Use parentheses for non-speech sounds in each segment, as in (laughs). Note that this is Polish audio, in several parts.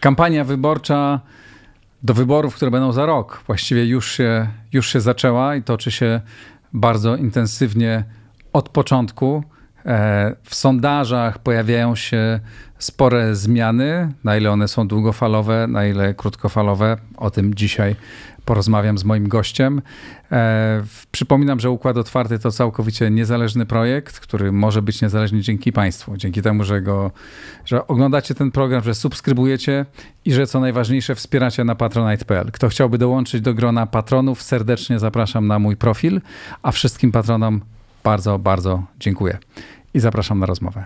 Kampania wyborcza do wyborów, które będą za rok, właściwie już się, już się zaczęła i toczy się bardzo intensywnie od początku. E, w sondażach pojawiają się spore zmiany. Na ile one są długofalowe, na ile krótkofalowe, o tym dzisiaj porozmawiam z moim gościem. E, przypominam, że Układ Otwarty to całkowicie niezależny projekt, który może być niezależny dzięki Państwu. Dzięki temu, że, go, że oglądacie ten program, że subskrybujecie i że co najważniejsze wspieracie na patronite.pl. Kto chciałby dołączyć do grona patronów, serdecznie zapraszam na mój profil, a wszystkim patronom bardzo, bardzo dziękuję i zapraszam na rozmowę.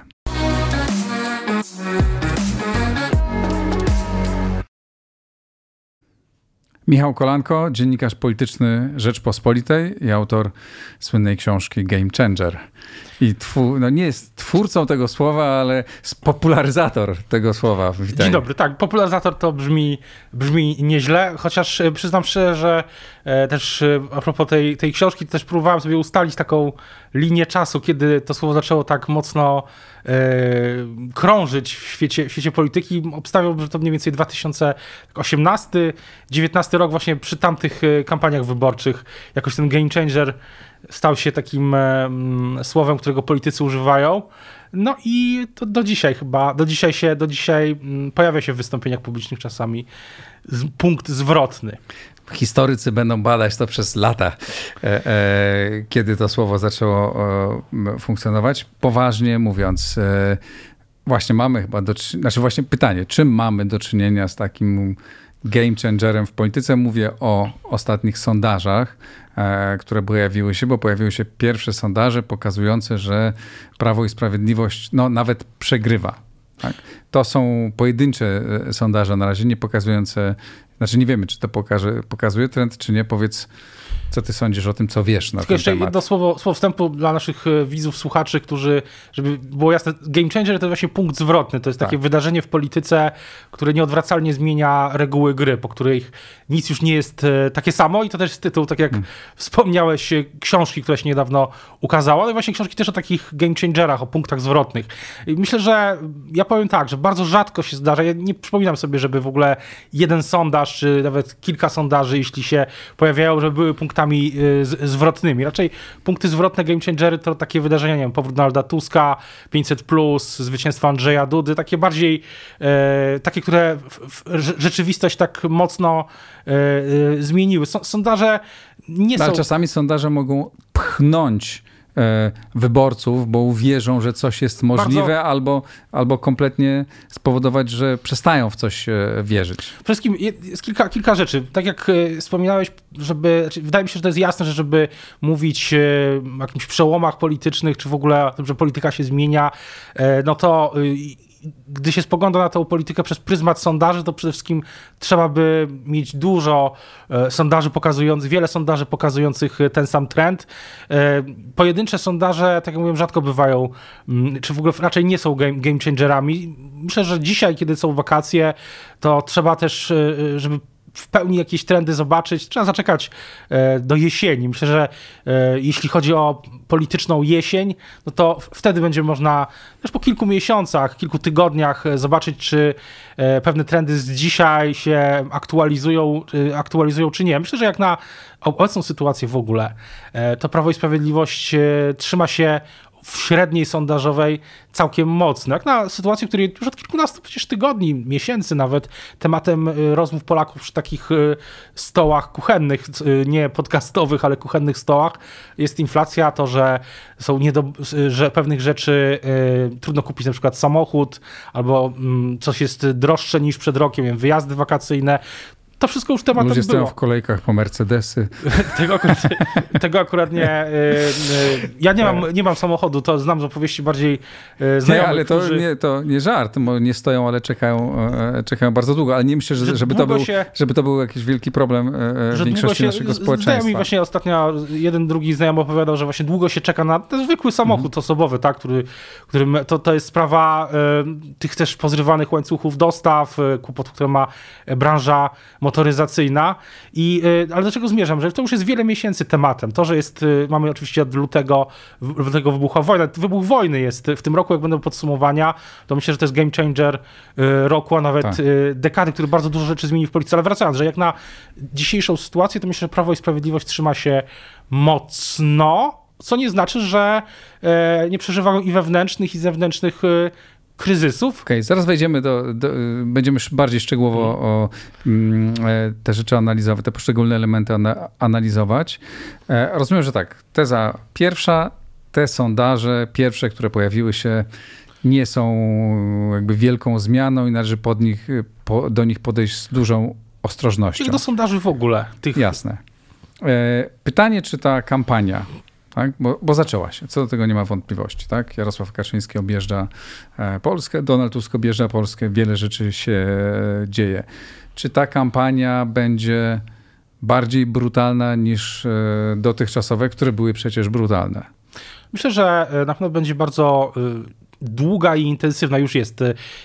Michał Kolanko, dziennikarz polityczny Rzeczpospolitej i autor słynnej książki Game Changer. I no nie jest twórcą tego słowa, ale popularyzator tego słowa. Witaj. Dzień dobry, tak, popularyzator to brzmi, brzmi nieźle, chociaż e, przyznam szczerze, że też e, a propos tej, tej książki, też próbowałem sobie ustalić taką linię czasu, kiedy to słowo zaczęło tak mocno e, krążyć w świecie, w świecie polityki. Obstawiam, że to mniej więcej 2018-19 rok właśnie przy tamtych kampaniach wyborczych jakoś ten game changer stał się takim słowem, którego politycy używają. No i to do dzisiaj chyba, do dzisiaj się, do dzisiaj mm, pojawia się w wystąpieniach publicznych czasami punkt zwrotny. Historycy będą badać to przez lata, e, e, kiedy to słowo zaczęło funkcjonować. Poważnie mówiąc, e, właśnie mamy chyba do, znaczy właśnie pytanie, czym mamy do czynienia z takim game changerem w polityce? Mówię o ostatnich sondażach które pojawiły się, bo pojawiły się pierwsze sondaże pokazujące, że Prawo i Sprawiedliwość no, nawet przegrywa. Tak? To są pojedyncze sondaże na razie, nie pokazujące, znaczy nie wiemy, czy to pokaże, pokazuje trend, czy nie. Powiedz, co ty sądzisz o tym, co wiesz na Tylko ten jeszcze temat? jedno słowo, słowo wstępu dla naszych e, widzów, słuchaczy, którzy, żeby było jasne, game changer to jest właśnie punkt zwrotny. To jest tak. takie wydarzenie w polityce, które nieodwracalnie zmienia reguły gry, po których nic już nie jest e, takie samo i to też jest tytuł, tak jak hmm. wspomniałeś, e, książki, która się niedawno ukazała, no właśnie książki też o takich game changerach, o punktach zwrotnych. I myślę, że ja powiem tak, że bardzo rzadko się zdarza, ja nie przypominam sobie, żeby w ogóle jeden sondaż, czy nawet kilka sondaży, jeśli się pojawiają, żeby były punktami punktami y, zwrotnymi. Raczej punkty zwrotne Game Changery to takie wydarzenia, nie wiem, powrót Donalda Tuska, 500+, plus, zwycięstwo Andrzeja Dudy, takie bardziej, e, takie, które w, w, rzeczywistość tak mocno e, e, zmieniły. Sondaże nie no, są... Ale czasami sondaże mogą pchnąć wyborców, bo uwierzą, że coś jest możliwe, Bardzo... albo, albo kompletnie spowodować, że przestają w coś e, wierzyć. Przede wszystkim jest kilka, kilka rzeczy. Tak jak e, wspominałeś, żeby, znaczy, wydaje mi się, że to jest jasne, że żeby mówić o jakimś przełomach politycznych, czy w ogóle o tym, że polityka się zmienia, no to gdy się spogląda na tę politykę przez pryzmat sondaży, to przede wszystkim trzeba by mieć dużo e, sondaży pokazujących, wiele sondaży pokazujących e, ten sam trend. E, pojedyncze sondaże, tak jak mówiłem, rzadko bywają, mm, czy w ogóle raczej nie są game, game changerami. Myślę, że dzisiaj, kiedy są wakacje, to trzeba też, żeby w pełni jakieś trendy zobaczyć, trzeba zaczekać e, do jesieni. Myślę, że e, jeśli chodzi o polityczną jesień, no to wtedy będzie można też po kilku miesiącach, kilku tygodniach e, zobaczyć, czy pewne trendy z dzisiaj się aktualizują, aktualizują czy nie. Myślę, że jak na obecną sytuację w ogóle, to Prawo i Sprawiedliwość trzyma się w średniej sondażowej całkiem mocno. Jak na sytuację, w której już od kilkunastu przecież tygodni, miesięcy nawet, tematem y, rozmów Polaków przy takich y, stołach kuchennych, y, nie podcastowych, ale kuchennych stołach, jest inflacja, to, że są niedo, że pewnych rzeczy trudno kupić, na przykład samochód, albo mm, coś jest droższe niż przed rokiem, wiem, wyjazdy wakacyjne to wszystko już tematem Ludzie było. w kolejkach po Mercedesy. (laughs) tego, akurat, tego akurat nie. Y, y, ja nie mam, nie mam samochodu, to znam z opowieści bardziej y, znajomych, Nie, ale to, którzy... nie, to nie żart, nie stoją, ale czekają, e, czekają bardzo długo. Ale nie myślę, że, Że żeby, to był, się- żeby to był jakiś wielki problem e, e, że długo większości się, naszego z- Znajomi społeczeństwa. właśnie ostatnio, jeden, drugi znajomy opowiadał, że właśnie długo się czeka na ten zwykły samochód Mhm. osobowy, tak, który, który to, to jest sprawa tych też pozrywanych łańcuchów dostaw, y, kłopot, które ma branża motoryzacyjna. I, y, ale do czego zmierzam? Że to już jest wiele miesięcy tematem. To, że jest, y, mamy oczywiście od lutego, lutego wybuchła wojna. Wybuch wojny jest w tym roku, jak będą podsumowania, to myślę, że to jest game changer y, roku, a nawet Tak. dekady, który bardzo dużo rzeczy zmieni w polityce. Ale wracając, że jak na dzisiejszą sytuację, to myślę, że Prawo i Sprawiedliwość trzyma się mocno, co nie znaczy, że e, nie przeżywają i wewnętrznych, i zewnętrznych e, kryzysów. Okej, zaraz wejdziemy do, do, będziemy bardziej szczegółowo o mm, e, te rzeczy analizować, te poszczególne elementy ana, analizować. E, rozumiem, że tak, teza pierwsza, te sondaże pierwsze, które pojawiły się, nie są jakby wielką zmianą i należy pod nich, po, do nich podejść z dużą ostrożnością. Czyli do sondaży w ogóle. Tych, Jasne. E, Pytanie, czy ta kampania, tak? bo, bo zaczęła się, co do tego nie ma wątpliwości. Tak? Jarosław Kaczyński objeżdża e, Polskę, Donald Tusk objeżdża Polskę, wiele rzeczy się dzieje. Czy ta kampania będzie bardziej brutalna niż e, dotychczasowe, które były przecież brutalne? Myślę, że e, na pewno będzie bardzo długa i intensywna już jest.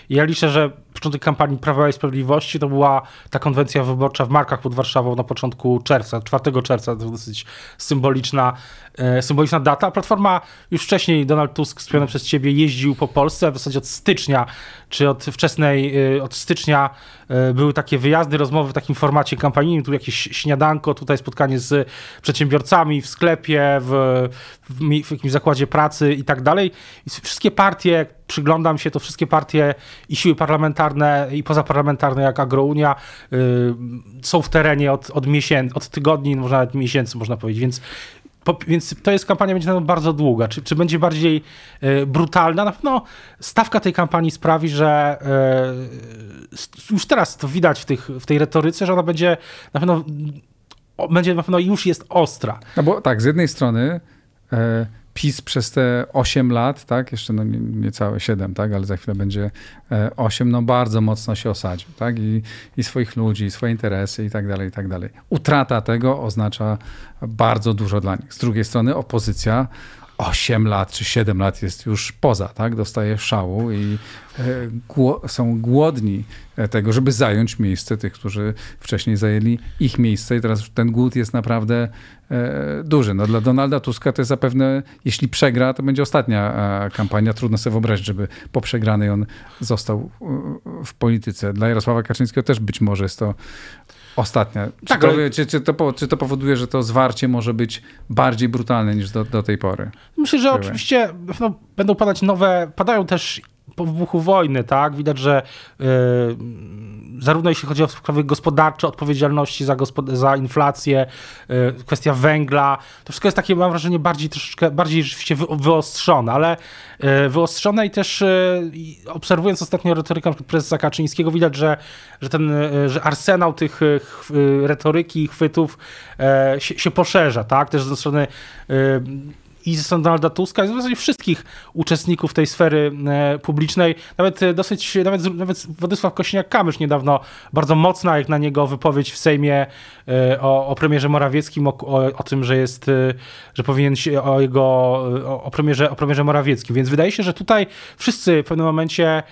Ja liczę, że początek kampanii Prawa i Sprawiedliwości to była ta konwencja wyborcza w Markach pod Warszawą na początku czerwca, 4 czerwca, to dosyć symboliczna, e, symboliczna data. Platforma już wcześniej, Donald Tusk wspomniany przez ciebie, jeździł po Polsce, w zasadzie od stycznia, czy od wczesnej, e, od stycznia e, były takie wyjazdy, rozmowy w takim formacie kampanijnym, tu jakieś śniadanko, tutaj spotkanie z przedsiębiorcami w sklepie, w, w, w jakimś zakładzie pracy i tak dalej. I wszystkie partie, przyglądam się, to wszystkie partie i siły parlamentarne i pozaparlamentarne, jak Agrounia, y, są w terenie od, od miesięcy, od tygodni, może nawet miesięcy, można powiedzieć, więc po, więc to jest kampania będzie bardzo długa. Czy, czy będzie bardziej y, brutalna? Na pewno stawka tej kampanii sprawi, że y, już teraz to widać w, tych, w tej retoryce, że ona będzie na pewno będzie na pewno już jest ostra. No bo tak, z jednej strony e, PiS przez te 8 lat, tak, jeszcze no nie- niecałe 7, tak, ale za chwilę będzie e, 8, no bardzo mocno się osadził, tak, i, i swoich ludzi, i swoje interesy i tak dalej, i tak dalej. Utrata tego oznacza bardzo dużo dla nich. Z drugiej strony opozycja 8 lat czy 7 lat jest już poza, tak, dostaje szału i e, gło- są głodni e, tego, żeby zająć miejsce tych, którzy wcześniej zajęli ich miejsce i teraz ten głód jest naprawdę e, duży. No, dla Donalda Tuska to jest zapewne, jeśli przegra, to będzie ostatnia kampania. Trudno sobie wyobrazić, żeby po przegranej on został w polityce. Dla Jarosława Kaczyńskiego też być może jest to ostatnia. Czy, Tak, to, ale- czy, czy, to, czy to powoduje, że to zwarcie może być bardziej brutalne niż do, do tej pory? Myślę, że Były. oczywiście no, będą padać nowe, padają też po wybuchu wojny, tak? Widać, że y, zarówno jeśli chodzi o sprawy gospodarcze, odpowiedzialności za, gospod- za inflację, y, kwestia węgla, to wszystko jest takie, mam wrażenie, bardziej troszeczkę, bardziej rzeczywiście wy, wyostrzone, ale y, wyostrzone i też obserwując ostatnio retorykę prezesa Kaczyńskiego, widać, że, że ten, że arsenał tych ch- retoryki i chwytów się, się poszerza, tak? Też ze strony i strony Donalda Tuska, i w zasadzie wszystkich uczestników tej sfery e, publicznej. Nawet e, dosyć, nawet, z- nawet Władysław Kośniak-Kamysz niedawno bardzo mocna jak na niego wypowiedź w Sejmie e, o, o premierze Morawieckim, o, o, o tym, że jest, że powinien się o jego, o, premierze, o premierze Morawieckim. Więc wydaje się, że tutaj wszyscy w pewnym momencie,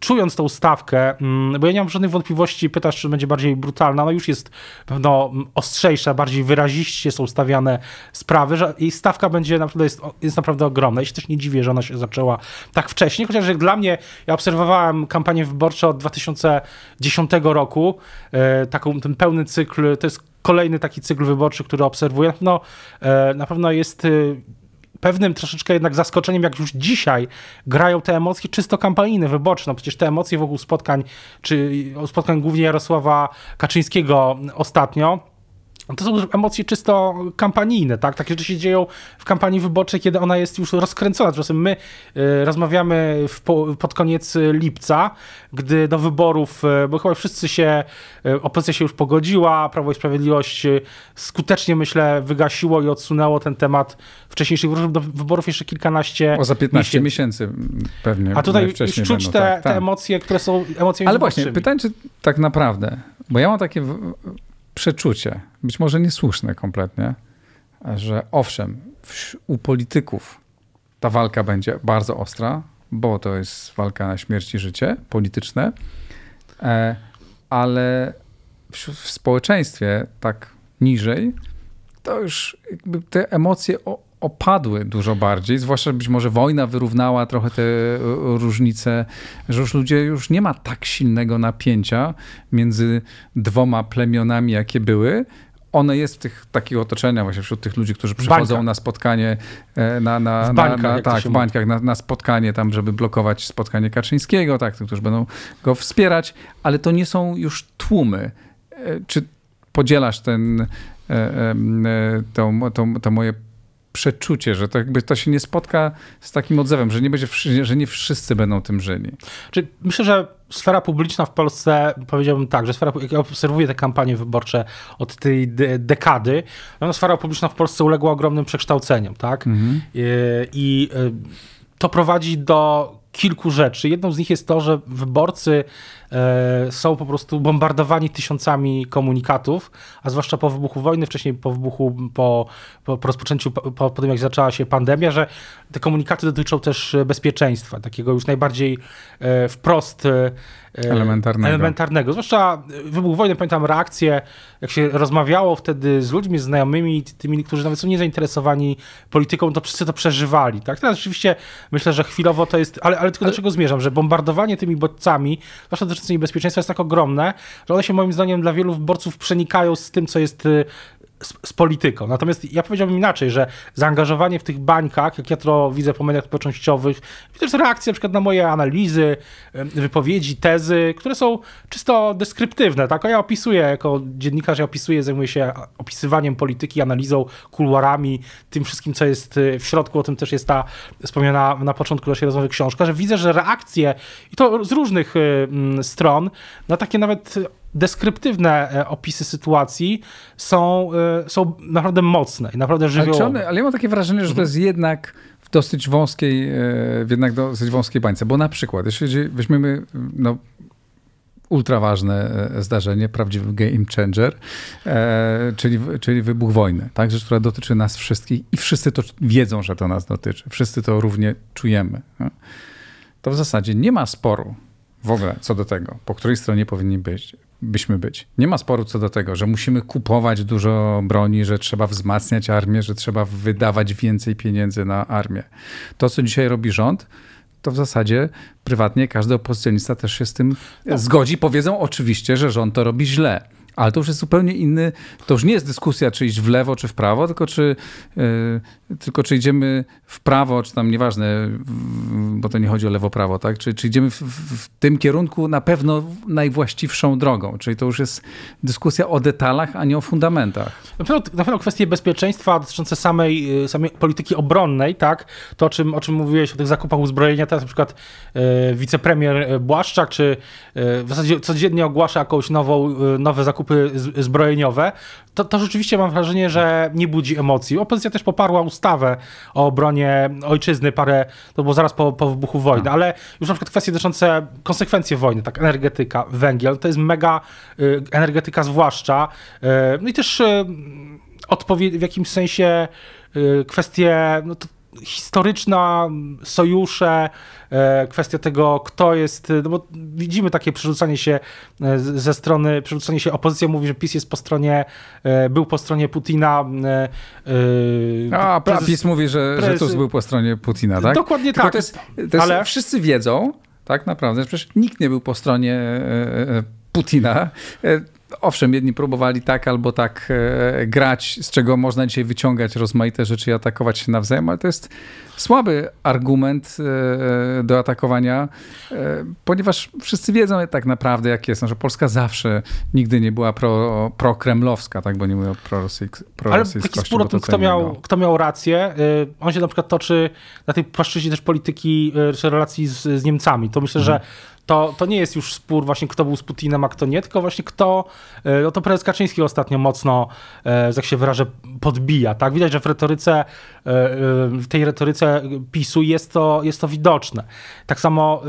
czując tą stawkę, mm, bo ja nie mam żadnych wątpliwości, pytasz, czy będzie bardziej brutalna, no już jest pewno ostrzejsza, bardziej wyraziście są stawiane sprawy, że jej stawka będzie naprawdę jest, jest naprawdę ogromna. Ja się też nie dziwię, że ona się zaczęła tak wcześnie, chociaż jak dla mnie, ja obserwowałem kampanię wyborczą od 2010 roku, e, taką, ten pełny cykl, to jest kolejny taki cykl wyborczy, który obserwuję. No, e, na pewno jest e, pewnym troszeczkę jednak zaskoczeniem, jak już dzisiaj grają te emocje czysto kampanijne, wyborcze. No przecież te emocje wokół spotkań, czy spotkań głównie Jarosława Kaczyńskiego ostatnio, to są emocje czysto kampanijne, tak? Takie rzeczy się dzieją w kampanii wyborczej, kiedy ona jest już rozkręcona. Tymczasem my y, rozmawiamy po, pod koniec lipca, gdy do wyborów, y, bo chyba wszyscy się, y, opozycja się już pogodziła, Prawo i Sprawiedliwość skutecznie, myślę, wygasiło i odsunęło ten temat wcześniejszych wyborów, do wyborów jeszcze kilkanaście O, za 15 miesięcy, miesięcy pewnie. A tutaj już czuć będą, te, tak, te tak. emocje, które są emocjami Ale właśnie, pytanie, czy tak naprawdę, bo ja mam takie przeczucie, być może niesłuszne kompletnie, że owszem, u polityków ta walka będzie bardzo ostra, bo to jest walka na śmierć i życie polityczne, e, ale w, w społeczeństwie tak niżej, to już te emocje opadły dużo bardziej, zwłaszcza być może wojna wyrównała trochę te e, różnice, że już ludzie już nie ma tak silnego napięcia między dwoma plemionami, jakie były. One jest w tych takich otoczeniach, właśnie wśród tych ludzi, którzy przychodzą na spotkanie, e, na, na, w bańkach, na, na tak, w bańkach, na, na, spotkanie tam, żeby blokować spotkanie Kaczyńskiego, tak, którzy będą go wspierać, ale to nie są już tłumy. E, czy podzielasz ten, to, to, to moje przeczucie, że to jakby to się nie spotka z takim odzewem, że nie, będzie, że nie wszyscy będą tym żyli. Czyli myślę, że sfera publiczna w Polsce, powiedziałbym tak, że sfera, jak ja obserwuję te kampanie wyborcze od tej de dekady, no sfera publiczna w Polsce uległa ogromnym przekształceniom, tak? Mhm. I, I to prowadzi do kilku rzeczy. Jedną z nich jest to, że wyborcy E, są po prostu bombardowani tysiącami komunikatów, a zwłaszcza po wybuchu wojny, wcześniej po wybuchu, po, po, po rozpoczęciu, po, po, tym jak zaczęła się pandemia, że te komunikaty dotyczą też bezpieczeństwa, takiego już najbardziej e, wprost e, elementarnego. elementarnego. Zwłaszcza wybuch wojny, pamiętam reakcję, jak się rozmawiało wtedy z ludźmi, z znajomymi, tymi, którzy nawet są niezainteresowani polityką, to wszyscy to przeżywali. Tak? Teraz oczywiście myślę, że chwilowo to jest, ale, ale tylko ale... do czego zmierzam, że bombardowanie tymi bodźcami, zwłaszcza dotyczące niebezpieczeństwa jest tak ogromne, że one się moim zdaniem dla wielu wyborców przenikają z tym, co jest y, z, z, polityką. Natomiast ja powiedziałbym inaczej, że zaangażowanie w tych bańkach, jak ja to widzę po mediach społecznościowych, też reakcje na przykład na moje analizy, wypowiedzi, tezy, które są czysto deskryptywne. Tak? Ja opisuję jako dziennikarz, ja opisuję, zajmuję się opisywaniem polityki, analizą, kuluarami, tym wszystkim, co jest y, w środku. O tym też jest ta wspomniana na początku naszej rozmowy książka, że widzę, że reakcje, i to z różnych y, stron, na takie nawet deskryptywne e, opisy sytuacji są, e, są naprawdę mocne i naprawdę żywiołowe. Ale, one, ale ja mam takie wrażenie, że to jest jednak w dosyć wąskiej, e, w jednak dosyć wąskiej bańce, bo na przykład, jeśli weźmiemy no, ultra ważne zdarzenie, prawdziwy game changer, e, czyli, czyli wybuch wojny, tak? Rzecz, która dotyczy nas wszystkich i wszyscy to wiedzą, że to nas dotyczy. Wszyscy to równie czujemy. No? To w zasadzie nie ma sporu w ogóle co do tego, po której stronie powinni być byśmy być. Nie ma sporu co do tego, że musimy kupować dużo broni, że trzeba wzmacniać armię, że trzeba wydawać więcej pieniędzy na armię. To, co dzisiaj robi rząd, to w zasadzie prywatnie każdy opozycjonista też się z tym no. zgodzi. Powiedzą oczywiście, że rząd to robi źle. Ale to już jest zupełnie inny, to już nie jest dyskusja, czy iść w lewo, czy w prawo, tylko czy, yy, tylko czy idziemy w prawo, czy tam nieważne, bo to nie chodzi o lewo-prawo, tak? Czy, czy idziemy w, w, tym kierunku na pewno najwłaściwszą drogą. Czyli to już jest dyskusja o detalach, a nie o fundamentach. Na pewno, na pewno kwestie bezpieczeństwa dotyczące samej, y, samej polityki obronnej, tak? To, o czym, o czym mówiłeś, o tych zakupach uzbrojenia, teraz na przykład yy, wicepremier Błaszczak, czy w zasadzie codziennie ogłasza jakąś nową, nowe zakupy zakupy zbrojeniowe, to, to rzeczywiście mam wrażenie, że nie budzi emocji. Opozycja też poparła ustawę o obronie ojczyzny parę, to było zaraz po, po wybuchu wojny, tak. ale już na przykład kwestie dotyczące konsekwencji wojny, tak, energetyka, węgiel, to jest mega y, energetyka zwłaszcza, y, no i też y, odpowiedź w jakimś sensie y, kwestie no historyczna, sojusze, e, kwestia tego, kto jest, no bo widzimy takie przerzucanie się e, ze strony, przerzucanie się, opozycja mówi, że PiS jest po stronie, e, był po stronie Putina. A, prezes, PiS mówi, że, prezes, że Tusk był po stronie Putina, tak? Dokładnie Tylko tak. To jest, to jest, ale... Wszyscy wiedzą, tak naprawdę, przecież nikt nie był po stronie Putina. Owszem, jedni próbowali tak albo tak e, grać, z czego można dzisiaj wyciągać rozmaite rzeczy i atakować się nawzajem, ale to jest słaby argument e, do atakowania, e, ponieważ wszyscy wiedzą tak naprawdę, jak jest, no, że Polska zawsze nigdy nie była pro, prokremlowska, tak, bo nie mówię o prorosyjsk, Ale taki spór o tym, kto miał, kto miał rację, y, on się na przykład toczy na tej płaszczyźnie też polityki y, czy relacji z, z Niemcami. To myślę, mhm. że to, to nie jest już spór właśnie kto był z Putinem, a kto nie, tylko właśnie kto, e, no to prezes Kaczyński ostatnio mocno, e, jak się wyrażę, podbija, tak? Widać, że w retoryce, e, w tej retoryce PiSu jest to, jest to widoczne. Tak samo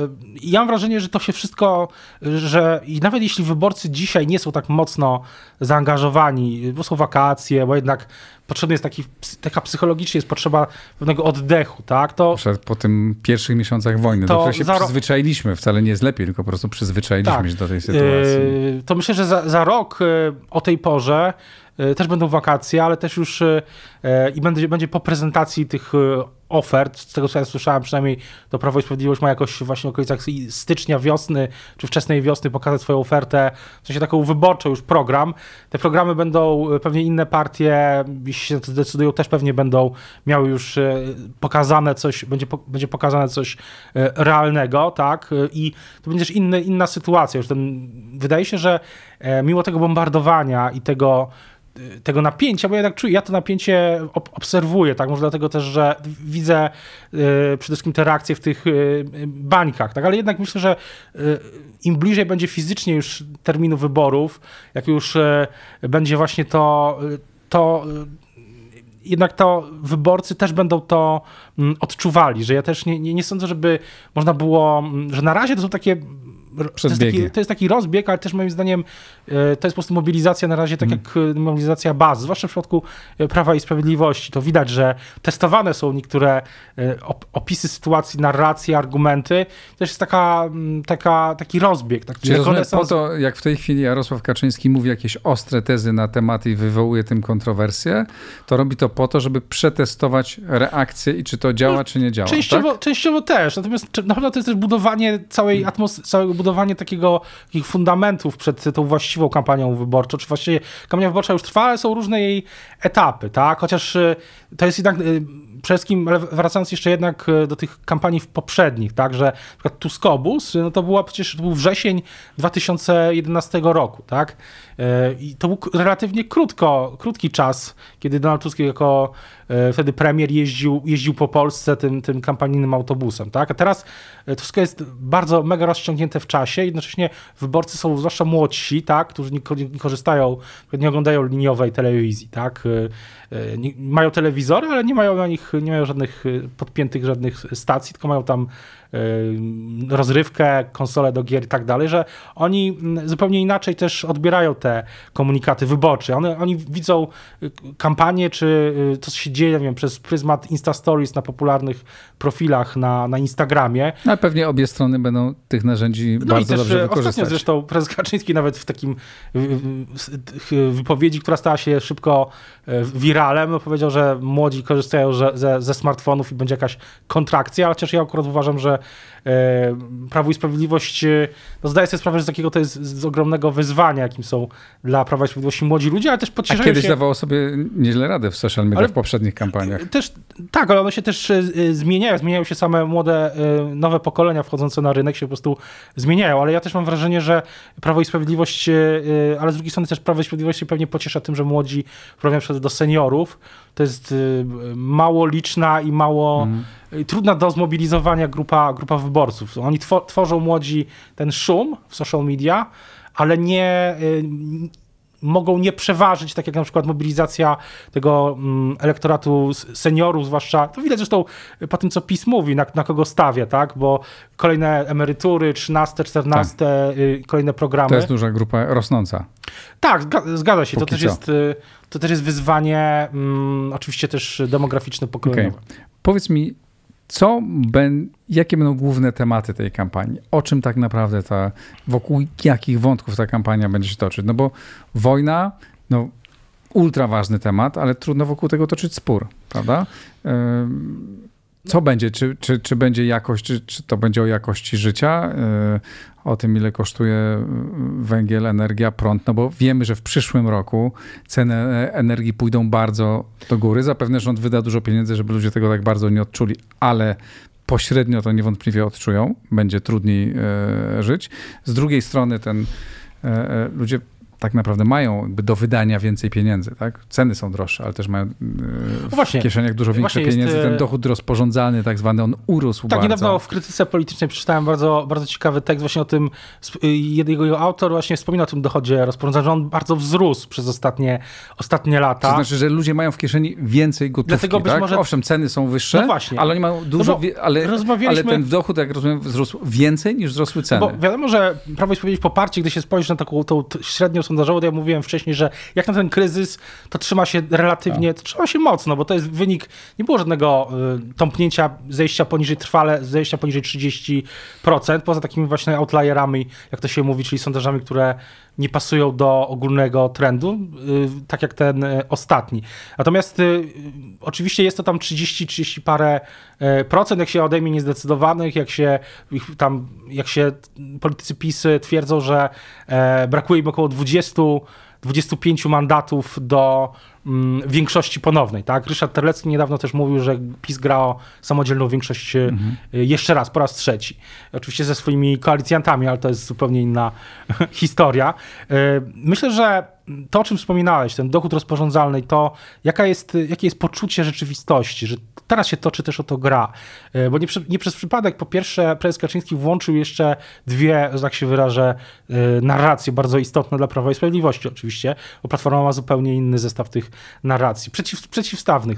ja mam wrażenie, że to się wszystko, że i nawet jeśli wyborcy dzisiaj nie są tak mocno zaangażowani, bo są wakacje, bo jednak potrzebny jest taki, taka psychologicznie jest potrzeba pewnego oddechu, tak? To, po tym pierwszych miesiącach wojny, do której się przyzwyczailiśmy, wcale nie jest lepiej, tylko po prostu przyzwyczailiśmy tak. się do tej sytuacji. Yy, to myślę, że za, za rok yy, o tej porze yy, też będą wakacje, ale też już i będzie, będzie po prezentacji tych ofert, z tego co ja słyszałem, przynajmniej to Prawo i Sprawiedliwość ma jakoś właśnie w okolicach stycznia, wiosny, czy wczesnej wiosny pokazać swoją ofertę, w sensie taką wyborczą już program. Te programy będą, e, pewnie inne partie, jeśli się to zdecydują, też pewnie będą miały już e, pokazane coś, będzie, będzie pokazane coś e, realnego, tak, i to będzie też inny, inna sytuacja. Już ten, wydaje się, że mimo tego bombardowania i tego tego napięcia, bo ja tak czuję, ja to napięcie obserwuję, tak, może dlatego też, że widzę y, przede wszystkim te reakcje w tych y, bańkach, tak, ale jednak myślę, że y, im bliżej będzie fizycznie już terminu wyborów, jak już będzie właśnie to, to jednak to wyborcy też będą to mm, odczuwali, że ja też nie, nie, nie sądzę, żeby można było, mm, że na razie to są takie to jest, taki, to jest, taki, rozbieg, ale też moim zdaniem e, to jest po prostu mobilizacja na razie, tak mm. jak e, mobilizacja baz, zwłaszcza w przypadku e, Prawa i Sprawiedliwości. To widać, że testowane są niektóre opisy sytuacji, narracje, argumenty. To jest taka, taka, taki rozbieg. Tak, Czyli po to, jak w tej chwili Jarosław Kaczyński mówi jakieś ostre tezy na tematy i wywołuje tym kontrowersje, to robi to po to, żeby przetestować reakcję i czy to działa, no, czy nie działa. Częściowo, tak? częściowo też, natomiast na pewno to jest też budowanie całej atmosfery, całego budowanie takiego, takich fundamentów przed tą właściwą kampanią wyborczą, czy właściwie kampania wyborcza już trwa, ale są różne jej etapy, tak? Chociaż y, to jest jednak y, przede wszystkim, ale wracając jeszcze jednak y, do tych kampanii poprzednich, tak, że na przykład Tuskobus, no to była przecież, to był wrzesień 2011 roku, tak? I to był relatywnie krótko, krótki czas, kiedy Donald Tusk jako E, wtedy premier jeździł, jeździł po Polsce tym, tym kampanijnym autobusem, tak? A teraz e, to wszystko jest bardzo mega rozciągnięte w czasie, jednocześnie wyborcy są zwłaszcza młodsi, tak? Którzy nie, nie korzystają, nie oglądają liniowej telewizji, tak? E, nie, mają telewizory, ale nie mają na nich, nie mają żadnych podpiętych żadnych stacji, tylko mają tam rozrywkę, konsole do gier i tak dalej, że oni mm, zupełnie inaczej też odbierają te komunikaty wyborcze. One, oni widzą kampanię, czy to, co się dzieje, nie wiem, przez pryzmat Insta Stories na popularnych profilach na, na Instagramie. No, pewnie obie strony będą tych narzędzi no bardzo i też dobrze e, wykorzystać. Ostatnio zresztą prezes Kaczyński nawet w takim wypowiedzi, która stała się szybko e, wiralem, powiedział, że młodzi korzystają ze, ze smartfonów i będzie jakaś kontrakcja, chociaż ja akurat uważam, że E, Prawo i Sprawiedliwość e, no zdaje sobie sprawę, że z takiego to jest z ogromnego wyzwania, jakim są dla Prawa i Sprawiedliwości młodzi ludzie, ale też pocieszają A kiedyś się... dawało sobie nieźle radę w social media ale... w poprzednich kampaniach. Też, tak, ale one się też e, zmieniają, zmieniają się same młode, nowe pokolenia wchodzące na rynek się po prostu zmieniają, ale ja też mam wrażenie, że Prawo i Sprawiedliwość, ale z drugiej strony też Prawo i Sprawiedliwość się pewnie pociesza tym, że młodzi wprawia do seniorów, to jest mało liczna i mało mm trudna do zmobilizowania grupa, grupa wyborców. Oni tworzą młodzi ten szum w social media, ale nie y, mogą nie przeważyć, tak jak na przykład mobilizacja tego mm, elektoratu seniorów, zwłaszcza, to widać zresztą po tym, co PiS mówi, na, na kogo stawia, tak, bo kolejne emerytury, 13, 14, tak. Y, kolejne programy. To jest duża grupa rosnąca. Tak, zgadza się, to też, jest, y, to też jest wyzwanie, mm, oczywiście też demograficzne, pokoleniowe. Okay. Powiedz mi, co ben, jakie będą główne tematy tej kampanii? O czym tak naprawdę ta, wokół jakich wątków ta kampania będzie się toczyć? No bo wojna, no ultra ważny temat, ale trudno wokół tego toczyć spór, prawda? Co będzie? Czy, czy, czy będzie jakość, czy, czy to będzie o jakości życia? O tym, ile kosztuje węgiel, energia, prąd, no bo wiemy, że w przyszłym roku ceny energii pójdą bardzo do góry. Zapewne rząd wyda dużo pieniędzy, żeby ludzie tego tak bardzo nie odczuli, ale pośrednio to niewątpliwie odczują, będzie trudniej e, żyć. Z drugiej strony ten e, e, ludzie tak naprawdę mają do wydania więcej pieniędzy, tak? Ceny są droższe, ale też mają e, w właśnie, kieszeniach dużo większe pieniędzy. Jest, Ten e, dochód rozporządzalny tak zwany, on urósł tak, bardzo. Tak, niedawno w krytyce politycznej przeczytałem bardzo, bardzo ciekawy tekst właśnie o tym, y, jego autor właśnie wspomina o tym dochodzie rozporządzalnym, że on bardzo wzrósł przez ostatnie, ostatnie lata. To znaczy, że ludzie mają w kieszeni więcej gotówki, Dlatego być tak? może... Owszem, ceny są wyższe, no właśnie. ale oni mają dużo, no ale, ale ten dochód, jak rozumiem, wzrósł więcej niż wzrosły ceny. No bo wiadomo, że Prawo i Sprawiedliwość poparcie, gdy się spojrzy na taką tą średnią sondażową, to ja mówiłem wcześniej, że jak na ten kryzys, to trzyma się relatywnie, to trzyma się mocno, bo to jest wynik, nie było żadnego y, tąpnięcia, zejścia poniżej trwale, zejścia poniżej 30%, poza takimi właśnie outlierami, jak to się mówi, czyli sondażami, które nie pasują do ogólnego trendu, y, tak jak ten y, ostatni. Natomiast y, oczywiście jest to tam 30, 30 parę procent, jak się odejmie niezdecydowanych, jak się tam, jak się politycy PiS twierdzą, że e, brakuje im około 20 25 mandatów do większości ponownej. Tak? Ryszard Terlecki niedawno też mówił, że PiS gra o samodzielną większość e, mhm. jeszcze raz, po raz trzeci. Oczywiście ze swoimi koalicjantami, ale to jest zupełnie inna (laughs) historia. E, myślę, że to, o czym wspominałeś, ten dochód rozporządzalny, to jaka jest, jakie jest poczucie rzeczywistości, że teraz się toczy też o to gra. E, bo nie, nie przez przypadek, po pierwsze, prezes Kaczyński włączył jeszcze dwie, że tak się wyrażę, e, narracje bardzo istotne dla Prawa i Sprawiedliwości oczywiście, bo Platforma ma zupełnie inny zestaw tych narracji, przeciw, przeciwstawnych,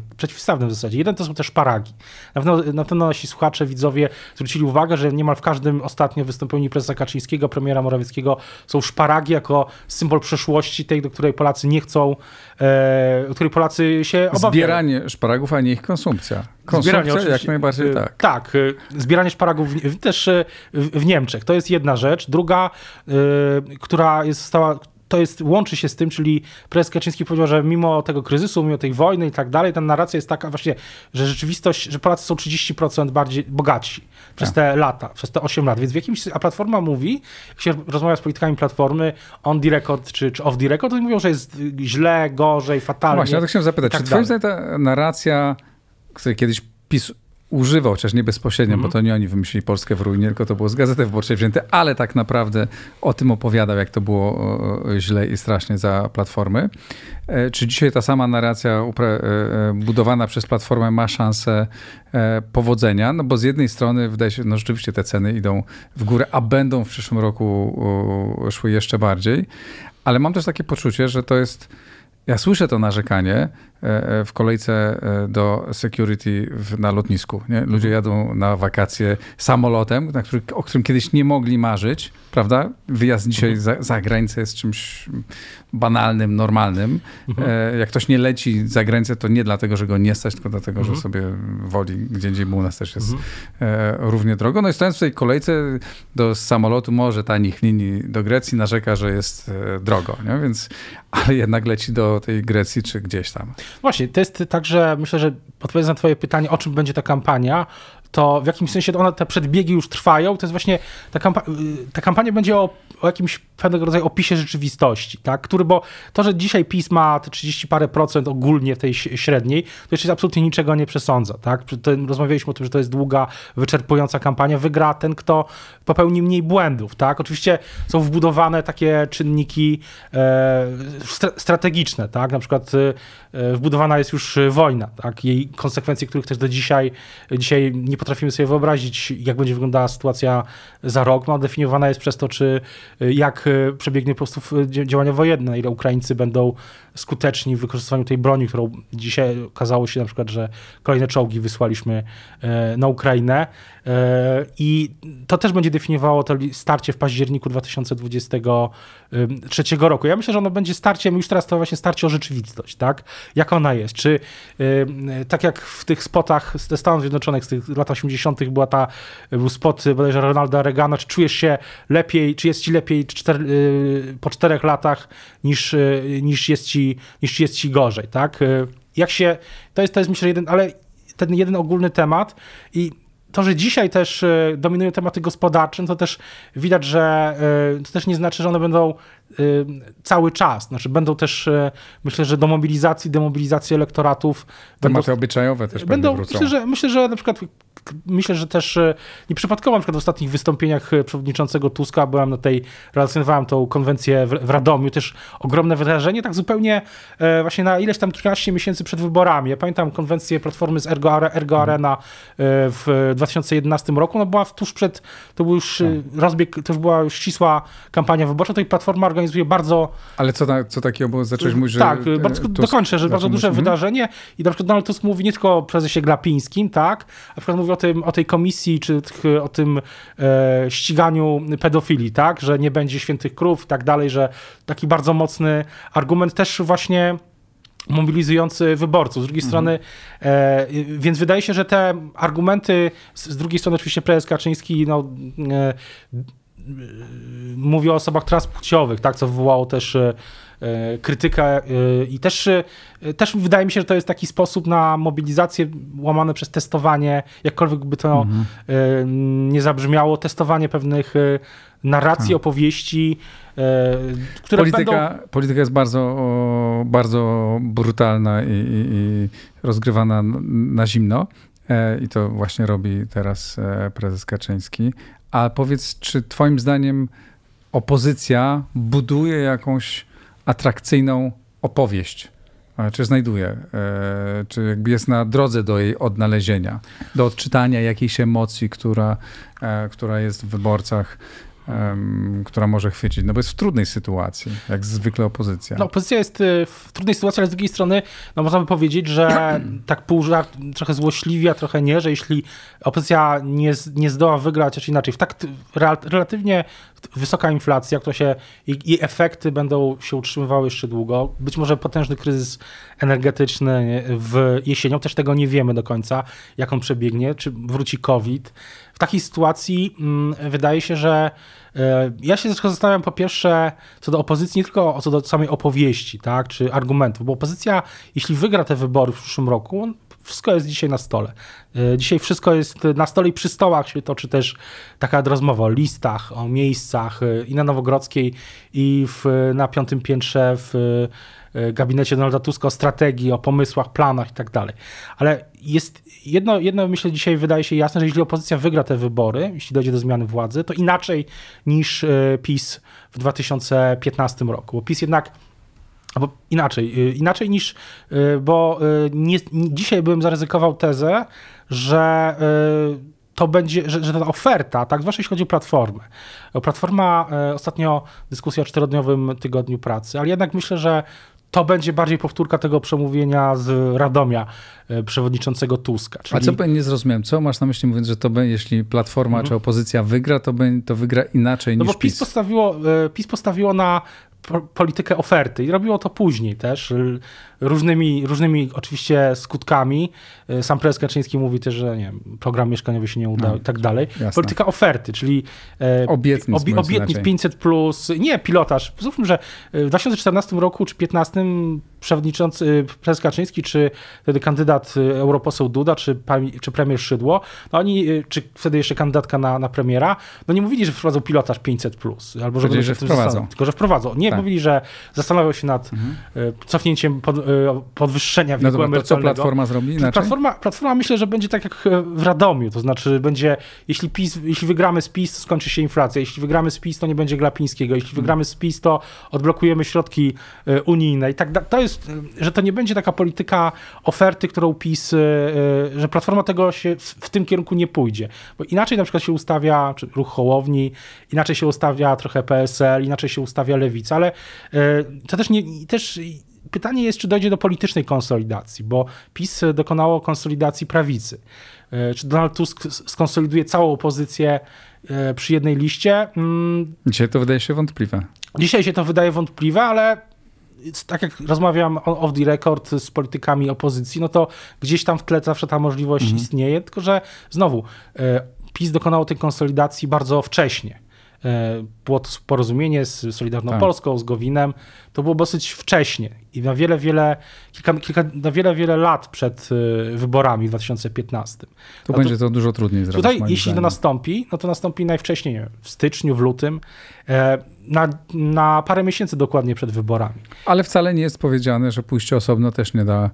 w zasadzie. Jeden to są też paragi. Na pewno, na pewno nasi słuchacze, widzowie zwrócili uwagę, że niemal w każdym ostatnio wystąpieniu prezesa Kaczyńskiego, premiera Morawieckiego są szparagi jako symbol przeszłości tej do której Polacy nie chcą, e, której Polacy się obawiają. Zbieranie szparagów, a nie ich konsumpcja. Konsumpcja zbieranie, jak najbardziej e, tak. Tak, e, zbieranie szparagów w, też e, w, w Niemczech. To jest jedna rzecz. Druga, która jest stała to jest, łączy się z tym, czyli prezes Kaczyński powiedział, że mimo tego kryzysu, mimo tej wojny i tak dalej, ta narracja jest taka właśnie, że rzeczywistość, że Polacy są 30% bardziej bogatsi przez tak. te lata, przez te 8 lat. Więc w jakimś, a Platforma mówi, jak się rozmawia z politykami Platformy, on the record czy, czy off the record, to mówią, że jest źle, gorzej, fatalnie. No właśnie, ja to chciałem zapytać, tak czy twoim zdaniem ta narracja, której kiedyś PiS używał, chociaż nie bezpośrednio, mm -hmm. bo to nie oni wymyślili Polskę w ruinie, tylko to było z Gazety Wyborczej wzięte, ale tak naprawdę o tym opowiadał, jak to było źle i strasznie za Platformy. E, czy dzisiaj ta sama narracja e, e, budowana przez Platformę ma szansę powodzenia? No bo z jednej strony wydaje się, no rzeczywiście te ceny idą w górę, a będą w przyszłym roku szły jeszcze bardziej, ale mam też takie poczucie, że to jest ja słyszę to narzekanie w kolejce e, do security na lotnisku. Nie? Ludzie jadą na wakacje samolotem, na który, o którym kiedyś nie mogli marzyć, prawda? Wyjazd dzisiaj za, za granicę jest czymś banalnym, normalnym. Jak ktoś nie leci za granicę, to nie dlatego, że go nie stać, tylko dlatego, że sobie woli gdzie indziej, bo u nas też jest równie drogo. No i stojąc w tej kolejce do samolotu, może tanich linii do Grecji, narzeka, że jest drogo, nie? Więc, ale jednak leci do tej Grecji, czy gdzieś tam. Właśnie, to jest tak, że myślę, że odpowiedząc na twoje pytanie, o czym będzie ta kampania, to w jakimś sensie one, te przedbiegi już trwają. To jest właśnie, ta, kampa y, ta kampania będzie o, o, jakimś pewnego rodzaju opisie rzeczywistości, tak? Który, bo to, że dzisiaj PiS ma te 30 parę procent ogólnie tej średniej, to jeszcze absolutnie niczego nie przesądza, tak? rozmawialiśmy o tym, że to jest długa, wyczerpująca kampania. Wygra ten, kto popełni mniej błędów, tak? Oczywiście są wbudowane takie czynniki e, strategiczne, tak? Na przykład e, wbudowana jest już wojna, tak? Jej konsekwencje, których też do dzisiaj, dzisiaj nie potrafimy sobie wyobrazić, jak będzie wyglądała sytuacja za rok. No, definiowana jest przez to, czy jak przebiegnie po prostu działania wojenne, ile Ukraińcy będą skuteczni w wykorzystywaniu tej broni, którą dzisiaj okazało się na przykład, że kolejne czołgi wysłaliśmy e, na Ukrainę. E, I to też będzie definiowało to starcie w październiku 2023 roku. Ja myślę, że ono będzie starciem, już teraz to właśnie starcie o rzeczywistość, tak? Jak ona jest? Czy tak jak w tych spotach ze Stanów Zjednoczonych z tych lat 80. była ta, był spot bodajże Ronalda Reagana, czy czujesz się lepiej, czy jest ci lepiej czter, y, po czterech latach niż, y, niż, jest ci, niż jest ci gorzej, tak? Y, jak się, to jest, to jest myślę jeden, ale ten jeden ogólny temat i to, że dzisiaj też dominują tematy gospodarcze, no to też widać, że to też nie znaczy, że one będą cały czas. Znaczy będą też, myślę, że do mobilizacji, demobilizacji elektoratów. Tematy będą, obyczajowe też będą. Wrócą. Myślę, że, myślę, że na przykład myślę, że też e, nieprzypadkowo na przykład w ostatnich wystąpieniach przewodniczącego Tuska byłem na tej, relacjonowałem tą konwencję w, w Radomiu, też ogromne wydarzenie, tak zupełnie e, właśnie na ileś tam 14 miesięcy przed wyborami. Ja pamiętam konwencję Platformy z Ergo, Ergo mhm. Arena w 2011 roku, no była tuż przed, to był już tak. rozbieg, to już była już ścisła kampania wyborcza, to i Platforma organizuje bardzo... Ale co, ta, co takiego było? Zacząłeś mówić, że... Tak, bardzo, Tusk, dokończę, że bardzo duże mhm. wydarzenie i na przykład Donald Tusk mówi nie tylko o prezesie Glapińskim, tak, a na przykład mówi o tym, o tej komisji, czy o tym e, ściganiu pedofilii, tak, że nie będzie świętych krów i tak dalej, że taki bardzo mocny argument też właśnie mobilizujący wyborców. Z drugiej mhm. strony, e, więc wydaje się, że te argumenty, z, z drugiej strony oczywiście prezes Kaczyński no, e, mówi o osobach transpłciowych, tak, co wywołało też e, E, krytykę e, i też, e, też wydaje mi się, że to jest taki sposób na mobilizację łamane przez testowanie, jakkolwiek by to mhm. nie zabrzmiało, testowanie pewnych narracji, tak. opowieści, które polityka, będą... Polityka jest bardzo, bardzo brutalna i, i, i rozgrywana na zimno. I to właśnie robi teraz prezes Kaczyński. A powiedz, czy Twoim zdaniem opozycja buduje jakąś atrakcyjną opowieść. Czy znajduje, e, czy jakby jest na drodze do jej odnalezienia, do odczytania jakiejś emocji, która, e, która jest w wyborcach która może chwycić, no bo jest w trudnej sytuacji, jak zwykle opozycja. No, opozycja jest y, w trudnej sytuacji, ale z drugiej strony, no można by powiedzieć, że (clears throat) tak pół żart, trochę złośliwie, a trochę nie, że jeśli opozycja nie, nie zdoła wygrać, czy inaczej, w tak relatywnie wysoka inflacja, która się, jej efekty będą się utrzymywały jeszcze długo, być może potężny kryzys energetyczny w jesienią, też tego nie wiemy do końca, jak on przebiegnie, czy wróci COVID. W takiej sytuacji mm, wydaje się, że ja się zastanawiam po pierwsze co do opozycji, nie tylko co do samej opowieści, tak, czy argumentów, bo opozycja, jeśli wygra te wybory w przyszłym roku, wszystko jest dzisiaj na stole. E, dzisiaj wszystko jest na stole i przy stołach się toczy też taka rozmowa o listach, o miejscach e, i na Nowogrodzkiej, i w, na piątym piętrze w E, gabinecie Donalda Tuska o strategii, o pomysłach, planach i tak dalej. Ale jest jedno, jedno, myślę, dzisiaj wydaje się jasne, że jeśli opozycja wygra te wybory, jeśli dojdzie do zmiany władzy, to inaczej niż PiS w 2015 roku. Bo PiS jednak Albo inaczej, e, inaczej niż, bo nie, dzisiaj bym zaryzykował tezę, że to będzie, że, że ta oferta, tak, zwłaszcza jeśli chodzi o platformę. Platforma, ostatnio dyskusja o czterodniowym tygodniu pracy, ale jednak myślę, że to będzie bardziej powtórka tego przemówienia z Radomia przewodniczącego Tuska. Czyli... A co nie zrozumiałem? Co masz na myśli mówiąc, że to będzie, jeśli Platforma mhm. czy opozycja wygra, to, będzie, to wygra inaczej no niż bo PiS? PiS postawiło, PiS postawiło na politykę oferty. I robiło to później też, różnymi, różnymi oczywiście skutkami. Sam prezes Kaczyński mówi też, że nie wiem, program mieszkaniowy się nie udał no, i tak dalej. Jasne. Polityka oferty, czyli e, obietnic, obi, obietnic 500+, plus, nie pilotaż. Zróbmy, że w 2014 roku czy 2015 przewodniczący prezes Kaczyński, czy wtedy kandydat europoseł Duda, czy, czy premier Szydło, no oni, czy wtedy jeszcze kandydatka na, na premiera, no nie mówili, że wprowadzą pilotaż 500+, plus, albo że, że wprowadzą. Tylko, że wprowadzą. Nie, tak. mówili, że zastanawiał się nad mhm. Cofnięciem pod, podwyższenia wieku no dobra, to co Platforma zrobi inaczej? Platforma, Platforma myślę, że będzie tak jak w Radomiu, to znaczy będzie, jeśli, PiS, jeśli wygramy z PiS, to skończy się inflacja, jeśli wygramy z PiS, to nie będzie Glapińskiego, jeśli mhm. wygramy z PiS, to odblokujemy środki e, unijne i tak To jest, że to nie będzie taka polityka oferty, którą PiS, że Platforma tego się w, tym kierunku nie pójdzie, bo inaczej na przykład się ustawia czy ruch Hołowni, inaczej się ustawia trochę PSL, inaczej się ustawia Lewica, ale e, to też nie, też pytanie jest, czy dojdzie do politycznej konsolidacji, bo PiS dokonało konsolidacji prawicy. E, czy Donald Tusk skonsoliduje całą opozycję e, przy jednej liście? Mm. Dzisiaj to wydaje się wątpliwe. Dzisiaj się to wydaje wątpliwe, ale tak jak rozmawiam off the record z politykami opozycji, no to gdzieś tam w tle zawsze ta możliwość mhm. istnieje, tylko że znowu PiS dokonało tej konsolidacji bardzo wcześnie. To porozumienie z Solidarną Tak. Polską, z Gowinem. To było dosyć wcześnie i na wiele, wiele, kilka, kilka, na wiele, wiele lat przed e, wyborami w 2015. Tu No to- będzie to dużo trudniej zrobić. Tutaj, jeśli to zdaniem. nastąpi, no to nastąpi najwcześniej nie wiem, w styczniu, w lutym, e, na, na parę miesięcy dokładnie przed wyborami. Ale wcale nie jest powiedziane, że pójście osobno też nie da,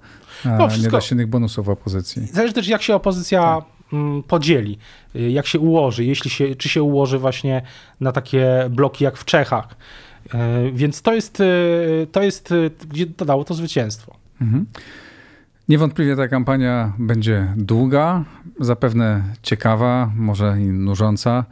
e, No, nie da silnych bonusów opozycji. Zależy też, jak się opozycja Tak. Mm, podzieli, y, jak się ułoży, jeśli się, czy się ułoży właśnie na takie bloki jak w Czechach. E, Więc to jest, y, to jest, y, gdzie dodało to zwycięstwo. Mhm. Niewątpliwie ta kampania będzie długa, zapewne ciekawa, może i nużąca.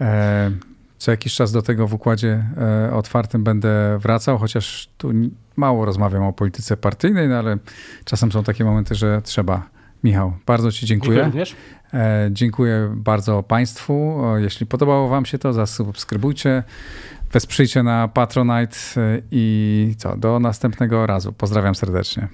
E, Co jakiś czas do tego w układzie e, otwartym będę wracał, chociaż tu mało rozmawiam o polityce partyjnej, no ale czasem są takie momenty, że trzeba. Michał, bardzo Ci dziękuję. również. E, Dziękuję bardzo Państwu. Jeśli podobało Wam się to, zasubskrybujcie, wesprzyjcie na Patronite e, i co, do następnego razu. Pozdrawiam serdecznie.